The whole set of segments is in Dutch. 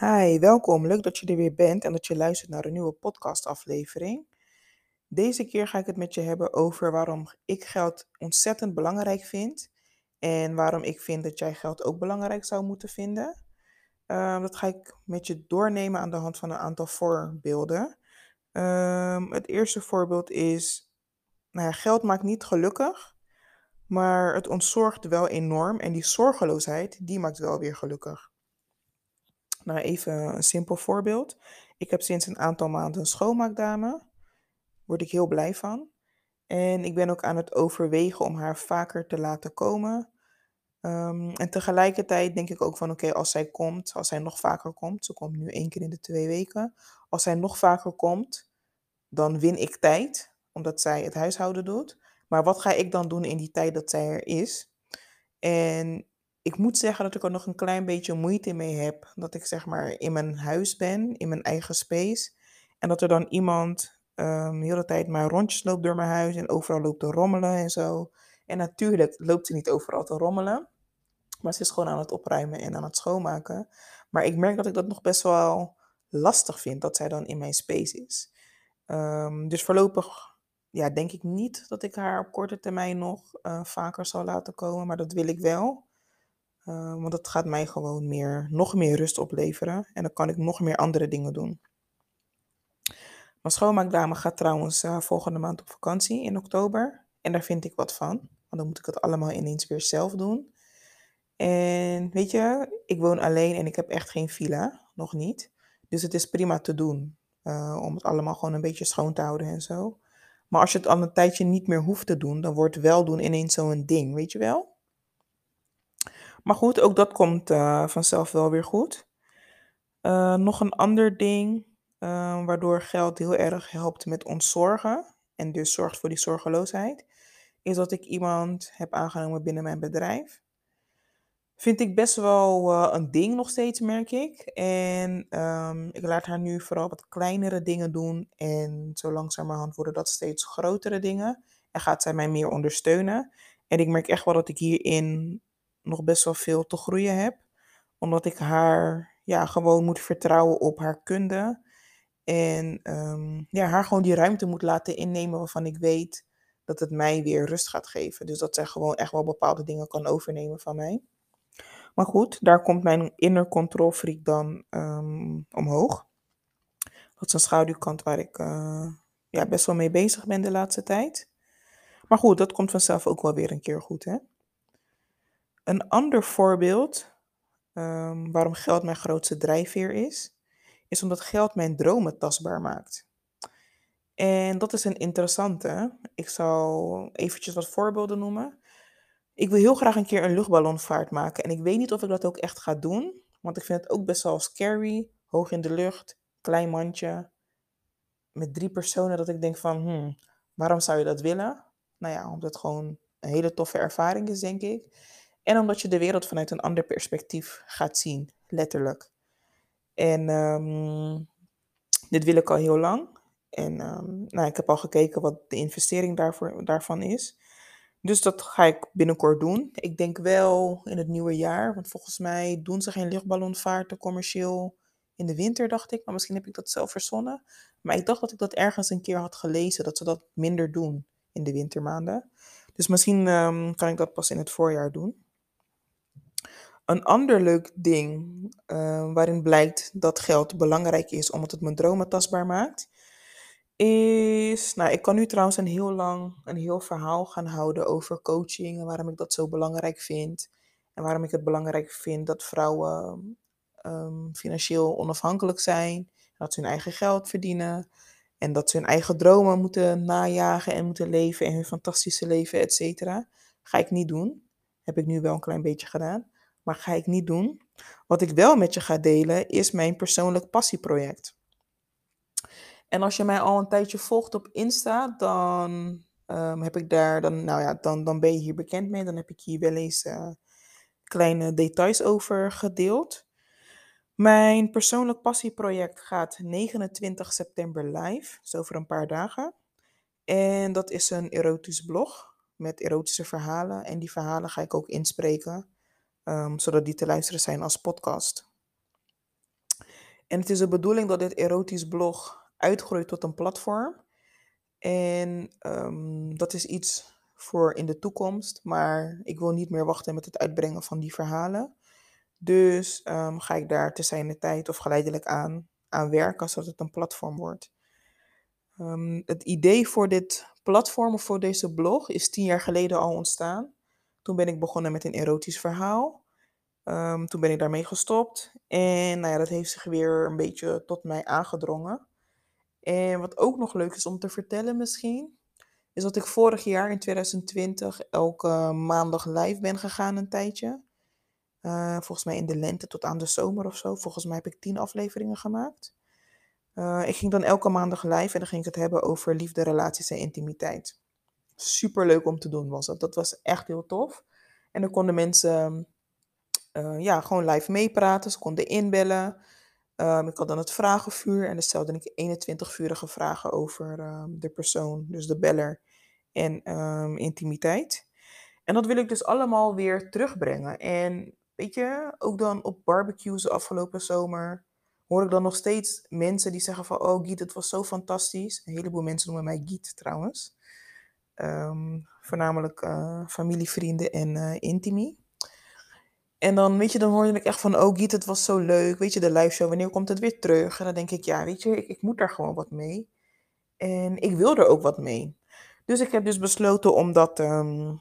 Hi, welkom. Leuk dat je er weer bent en dat je luistert naar een nieuwe podcastaflevering. Deze keer ga ik het met je hebben over waarom ik geld ontzettend belangrijk vind en waarom ik vind dat jij geld ook belangrijk zou moeten vinden. Ehm, dat ga ik met je doornemen aan de hand van een aantal voorbeelden. Ehm, het eerste voorbeeld is, nou ja, geld maakt niet gelukkig, maar het ontzorgt wel enorm en die zorgeloosheid, die maakt wel weer gelukkig. Nou, even een simpel voorbeeld. Ik heb sinds een aantal maanden een schoonmaakdame. Word ik heel blij van. En ik ben ook aan het overwegen om haar vaker te laten komen. Ehm, en tegelijkertijd denk ik ook van oké, als zij komt, als zij nog vaker komt, ze komt nu één keer in de twee weken. Als zij nog vaker komt, dan win ik tijd, omdat zij het huishouden doet. Maar wat ga ik dan doen in die tijd dat zij er is? En ik moet zeggen dat ik er nog een klein beetje moeite mee heb. Dat ik zeg maar in mijn huis ben, in mijn eigen space. En dat er dan iemand um, de hele tijd maar rondjes loopt door mijn huis en overal loopt te rommelen en zo. En natuurlijk loopt ze niet overal te rommelen. Maar ze is gewoon aan het opruimen en aan het schoonmaken. Maar ik merk dat ik dat nog best wel lastig vind dat zij dan in mijn space is. Um, dus voorlopig ja, denk ik niet dat ik haar op korte termijn nog uh, vaker zal laten komen. Maar dat wil ik wel. Uh, want dat gaat mij gewoon meer, nog meer rust opleveren. En dan kan ik nog meer andere dingen doen. Mijn schoonmaakdame gaat trouwens uh, volgende maand op vakantie in oktober. En daar vind ik wat van. Want dan moet ik het allemaal ineens weer zelf doen. En weet je, ik woon alleen en ik heb echt geen villa. Nog niet. Dus het is prima te doen. Uh, om het allemaal gewoon een beetje schoon te houden en zo. Maar als je het al een tijdje niet meer hoeft te doen, dan wordt wel doen ineens zo'n ding, weet je wel? Maar goed, ook dat komt uh, vanzelf wel weer goed. Uh, nog een ander ding uh, waardoor geld heel erg helpt met ontzorgen en dus zorgt voor die zorgeloosheid, is dat ik iemand heb aangenomen binnen mijn bedrijf. Vind ik best wel een ding nog steeds, merk ik. En um, ik laat haar nu vooral wat kleinere dingen doen. En zo langzamerhand worden dat steeds grotere dingen. En gaat zij mij meer ondersteunen. En ik merk echt wel dat ik hierin nog best wel veel te groeien heb. Omdat ik haar ja, gewoon moet vertrouwen op haar kunde. En um, ja, haar gewoon die ruimte moet laten innemen waarvan ik weet dat het mij weer rust gaat geven. Dus dat zij gewoon echt wel bepaalde dingen kan overnemen van mij. Maar goed, daar komt mijn inner control freak dan um, omhoog. Dat is een schaduwkant waar ik uh, ja, best wel mee bezig ben de laatste tijd. Maar goed, dat komt vanzelf ook wel weer een keer goed, hè? Een ander voorbeeld um, waarom geld mijn grootste drijfveer is, is omdat geld mijn dromen tastbaar maakt. En dat is een interessante. Ik zal eventjes wat voorbeelden noemen. Ik wil heel graag een keer een luchtballonvaart maken. En ik weet niet of ik dat ook echt ga doen. Want ik vind het ook best wel scary. Hoog in de lucht, klein mandje. Met drie personen dat ik denk van, hmm, waarom zou je dat willen? Nou ja, omdat het gewoon een hele toffe ervaring is, denk ik. En omdat je de wereld vanuit een ander perspectief gaat zien, letterlijk. En um, dit wil ik al heel lang. En um, nou, ik heb al gekeken wat de investering daarvoor, daarvan is. Dus dat ga ik binnenkort doen. Ik denk wel in het nieuwe jaar, want volgens mij doen ze geen luchtballonvaarten commercieel in de winter, dacht ik. Maar misschien heb ik dat zelf verzonnen. Maar ik dacht dat ik dat ergens een keer had gelezen, dat ze dat minder doen in de wintermaanden. Dus misschien um, kan ik dat pas in het voorjaar doen. Een ander leuk ding uh, waarin blijkt dat geld belangrijk is omdat het mijn dromen tastbaar maakt, is, nou ik kan nu trouwens een heel lang, een heel verhaal gaan houden over coaching en waarom ik dat zo belangrijk vind. En waarom ik het belangrijk vind dat vrouwen um, financieel onafhankelijk zijn, dat ze hun eigen geld verdienen en dat ze hun eigen dromen moeten najagen en moeten leven en hun fantastische leven, et cetera. Ga ik niet doen. Heb ik nu wel een klein beetje gedaan maar ga ik niet doen. Wat ik wel met je ga delen is mijn persoonlijk passieproject. En als je mij al een tijdje volgt op Insta, dan um, heb ik daar, dan, nou ja, dan, dan ben je hier bekend mee. Dan heb ik hier wel eens uh, kleine details over gedeeld. Mijn persoonlijk passieproject gaat 29 september live, dus over een paar dagen. En dat is een erotisch blog met erotische verhalen. En die verhalen ga ik ook inspreken um, zodat die te luisteren zijn als podcast. En het is de bedoeling dat dit erotisch blog uitgroeit tot een platform. En ehm, dat is iets voor in de toekomst, maar ik wil niet meer wachten met het uitbrengen van die verhalen. Dus ehm, ga ik daar te zijn tijd of geleidelijk aan, aan werken, zodat het een platform wordt. Ehm, het idee voor dit platform of voor deze blog is tien jaar geleden al ontstaan. Toen ben ik begonnen met een erotisch verhaal. Ehm, toen ben ik daarmee gestopt. En nou ja, dat heeft zich weer een beetje tot mij aangedrongen. En wat ook nog leuk is om te vertellen misschien, is dat ik vorig jaar in 2020 elke maandag live ben gegaan een tijdje. Uh, volgens mij in de lente tot aan de zomer of zo. Volgens mij heb ik tien afleveringen gemaakt. Uh, ik ging dan elke maandag live en dan ging ik het hebben over liefde, relaties en intimiteit. Super leuk om te doen was dat. Dat was echt heel tof. En dan konden mensen uh, ja, gewoon live meepraten. Ze konden inbellen. Um, ik had dan het vragenvuur en dan stelde ik 21 vurige vragen over um, de persoon, dus de beller en um, intimiteit. En dat wil ik dus allemaal weer terugbrengen. En weet je, ook dan op barbecues afgelopen zomer hoor ik dan nog steeds mensen die zeggen van, oh Giet, het was zo fantastisch. Een heleboel mensen noemen mij Giet trouwens. Voornamelijk uh, familie, vrienden en uh, intimie. En dan, weet je, dan hoorde ik echt van, oh Giet, het was zo leuk. Weet je, de live show, wanneer komt het weer terug? En dan denk ik, ja, weet je, ik, ik moet daar gewoon wat mee. En ik wil er ook wat mee. Dus ik heb dus besloten om dat, ehm,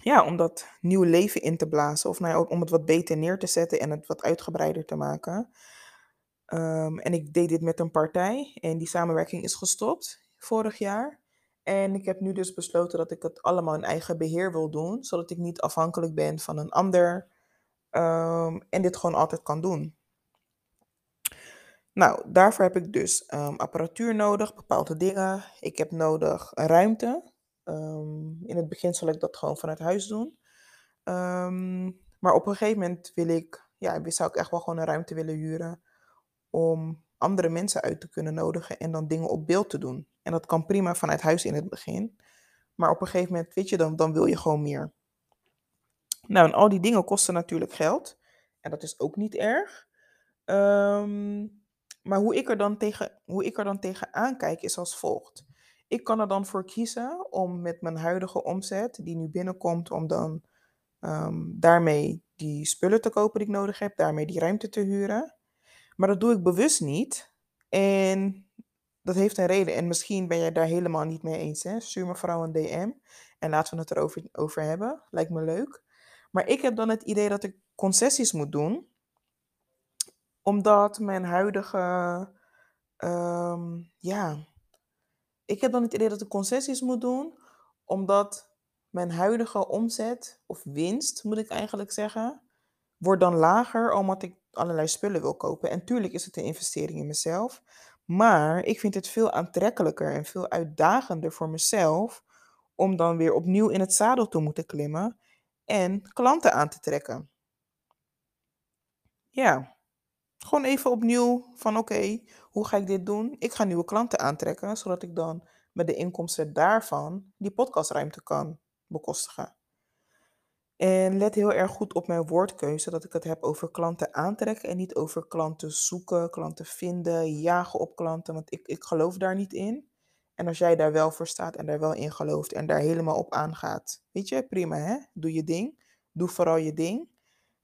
ja, om dat nieuw leven in te blazen. Of nou ja, om het wat beter neer te zetten en het wat uitgebreider te maken. Ehm, en ik deed dit met een partij en die samenwerking is gestopt vorig jaar. En ik heb nu dus besloten dat ik het allemaal in eigen beheer wil doen, zodat ik niet afhankelijk ben van een ander um, en dit gewoon altijd kan doen. Nou, daarvoor heb ik dus um, apparatuur nodig, bepaalde dingen. Ik heb nodig ruimte. Um, in het begin zal ik dat gewoon vanuit huis doen. maar op een gegeven moment wil ik, ja, zou ik echt wel gewoon een ruimte willen huren om andere mensen uit te kunnen nodigen en dan dingen op beeld te doen. En dat kan prima vanuit huis in het begin. Maar op een gegeven moment, weet je, dan, dan wil je gewoon meer. Nou, en al die dingen kosten natuurlijk geld. En dat is ook niet erg. Ehm, maar hoe ik, er dan tegen, hoe ik er dan tegen aankijk is als volgt. Ik kan er dan voor kiezen om met mijn huidige omzet, die nu binnenkomt, om dan ehm, daarmee die spullen te kopen die ik nodig heb, daarmee die ruimte te huren. Maar dat doe ik bewust niet. En dat heeft een reden. En misschien ben jij daar helemaal niet mee eens. Hè? Stuur me vooral een DM. En laten we het erover over hebben. Lijkt me leuk. Maar ik heb dan het idee dat ik concessies moet doen. Omdat mijn huidige. Um, ja. Ik heb dan het idee dat ik concessies moet doen. Omdat mijn huidige omzet, of winst moet ik eigenlijk zeggen, wordt dan lager omdat ik allerlei spullen wil kopen. En tuurlijk is het een investering in mezelf. Maar ik vind het veel aantrekkelijker en veel uitdagender voor mezelf om dan weer opnieuw in het zadel te moeten klimmen en klanten aan te trekken. Ja, gewoon even opnieuw van oké, hoe ga ik dit doen? Ik ga nieuwe klanten aantrekken, zodat ik dan met de inkomsten daarvan die podcastruimte kan bekostigen. En let heel erg goed op mijn woordkeuze, dat ik het heb over klanten aantrekken en niet over klanten zoeken, klanten vinden, jagen op klanten, want ik, ik geloof daar niet in. En als jij daar wel voor staat en daar wel in gelooft en daar helemaal op aangaat, weet je, prima hè, doe je ding, doe vooral je ding.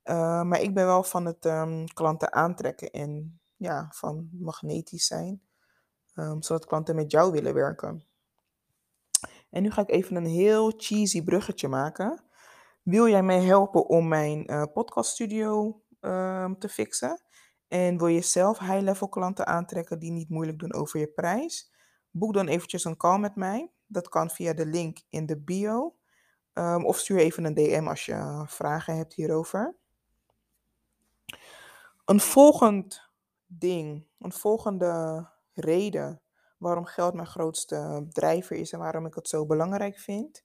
Uh, maar ik ben wel van het um, klanten aantrekken en ja, van magnetisch zijn, um, zodat klanten met jou willen werken. En nu ga ik even een heel cheesy bruggetje maken. Wil jij mij helpen om mijn uh, podcaststudio uh, te fixen? En wil je zelf high-level klanten aantrekken die niet moeilijk doen over je prijs? Boek dan eventjes een call met mij. Dat kan via de link in de bio. Um, of stuur even een DM als je vragen hebt hierover. Een volgend ding, een volgende reden waarom geld mijn grootste drijver is en waarom ik het zo belangrijk vind,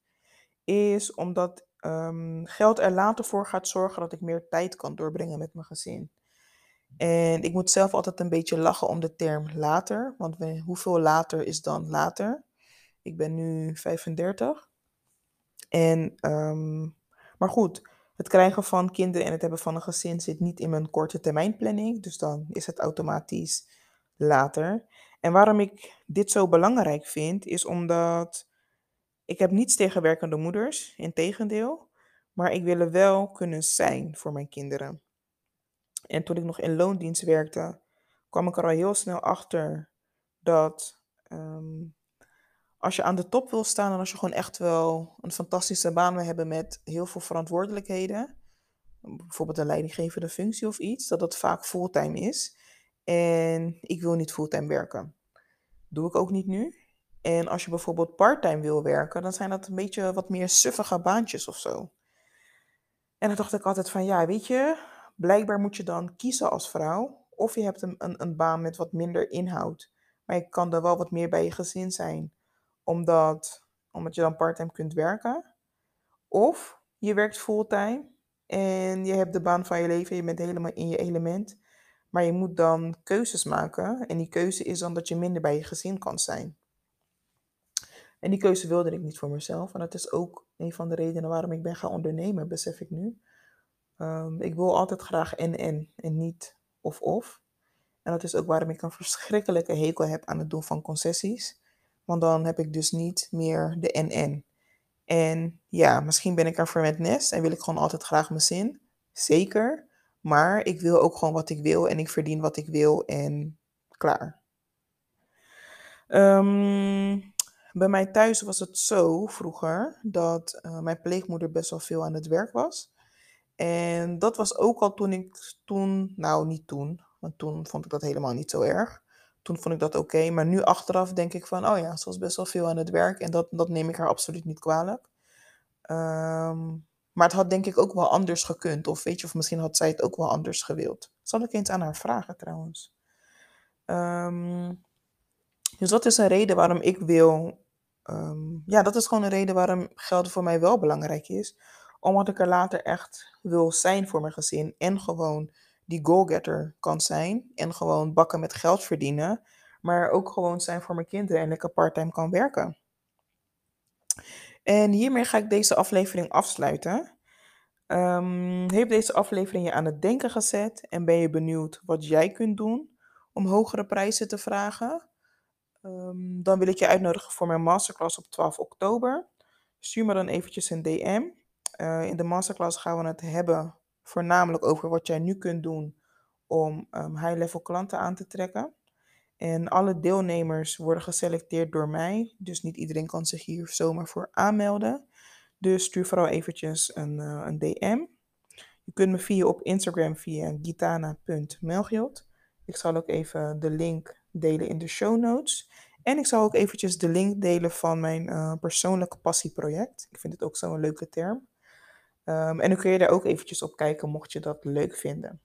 is omdat um, geld er later voor gaat zorgen dat ik meer tijd kan doorbrengen met mijn gezin. En ik moet zelf altijd een beetje lachen om de term later, want hoeveel later is dan later? Ik ben nu 35. En, um, maar goed, Het krijgen van kinderen en het hebben van een gezin zit niet in mijn korte termijn planning, dus dan is het automatisch later. En waarom ik dit zo belangrijk vind, is omdat ik heb niets tegen werkende moeders, integendeel, maar ik wil er wel kunnen zijn voor mijn kinderen. En toen ik nog in loondienst werkte, kwam ik er al heel snel achter dat ehm, als je aan de top wil staan en als je gewoon echt wel een fantastische baan wil hebben met heel veel verantwoordelijkheden, bijvoorbeeld een leidinggevende functie of iets, dat dat vaak fulltime is. En ik wil niet fulltime werken. Doe ik ook niet nu. En als je bijvoorbeeld parttime wil werken, dan zijn dat een beetje wat meer suffige baantjes of zo. En dan dacht ik altijd van, ja, weet je, blijkbaar moet je dan kiezen als vrouw. Of je hebt een, een, baan met wat minder inhoud. Maar je kan er wel wat meer bij je gezin zijn. Omdat, omdat je dan parttime kunt werken. Of je werkt fulltime en je hebt de baan van je leven. Je bent helemaal in je element. Maar je moet dan keuzes maken. En die keuze is dan dat je minder bij je gezin kan zijn. En die keuze wilde ik niet voor mezelf. En dat is ook een van de redenen waarom ik ben gaan ondernemen, besef ik nu. Ehm, ik wil altijd graag en-en en niet of-of. En dat is ook waarom ik een verschrikkelijke hekel heb aan het doen van concessies. Want dan heb ik dus niet meer de en-en. En ja, misschien ben ik er voor met nest en wil ik gewoon altijd graag mijn zin. Zeker. Maar ik wil ook gewoon wat ik wil en ik verdien wat ik wil en klaar. Ehm, bij mij thuis was het zo vroeger dat uh, mijn pleegmoeder best wel veel aan het werk was. En dat was ook al toen ik toen, nou niet toen, want toen vond ik dat helemaal niet zo erg. Toen vond ik dat oké, maar nu achteraf denk ik van, oh ja, ze was best wel veel aan het werk en dat, dat neem ik haar absoluut niet kwalijk. Ehm, maar het had denk ik ook wel anders gekund, of weet je, of misschien had zij het ook wel anders gewild. Zal ik eens aan haar vragen trouwens. Um, dus dat is een reden waarom ik wil. Ehm, ja, dat is gewoon een reden waarom geld voor mij wel belangrijk is. Omdat ik er later echt wil zijn voor mijn gezin. En gewoon die goalgetter kan zijn. En gewoon bakken met geld verdienen. Maar ook gewoon zijn voor mijn kinderen en lekker parttime kan werken. En hiermee ga ik deze aflevering afsluiten. Um, heeft deze aflevering je aan het denken gezet en ben je benieuwd wat jij kunt doen om hogere prijzen te vragen? Ehm, dan wil ik je uitnodigen voor mijn masterclass op 12 oktober. Stuur me dan eventjes een DM. Eh, in de masterclass gaan we het hebben voornamelijk over wat jij nu kunt doen om um, high-level klanten aan te trekken. En alle deelnemers worden geselecteerd door mij, dus niet iedereen kan zich hier zomaar voor aanmelden. Dus stuur vooral eventjes een, uh, een DM. Je kunt me via op Instagram via gitana.melgiot. Ik zal ook even de link delen in de show notes. En ik zal ook eventjes de link delen van mijn uh, persoonlijke passieproject. Ik vind het ook zo'n leuke term. Um, en dan kun je daar ook eventjes op kijken mocht je dat leuk vinden.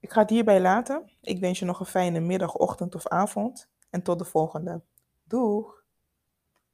Ik ga het hierbij laten. Ik wens je nog een fijne middag, ochtend of avond. En tot de volgende. Doeg!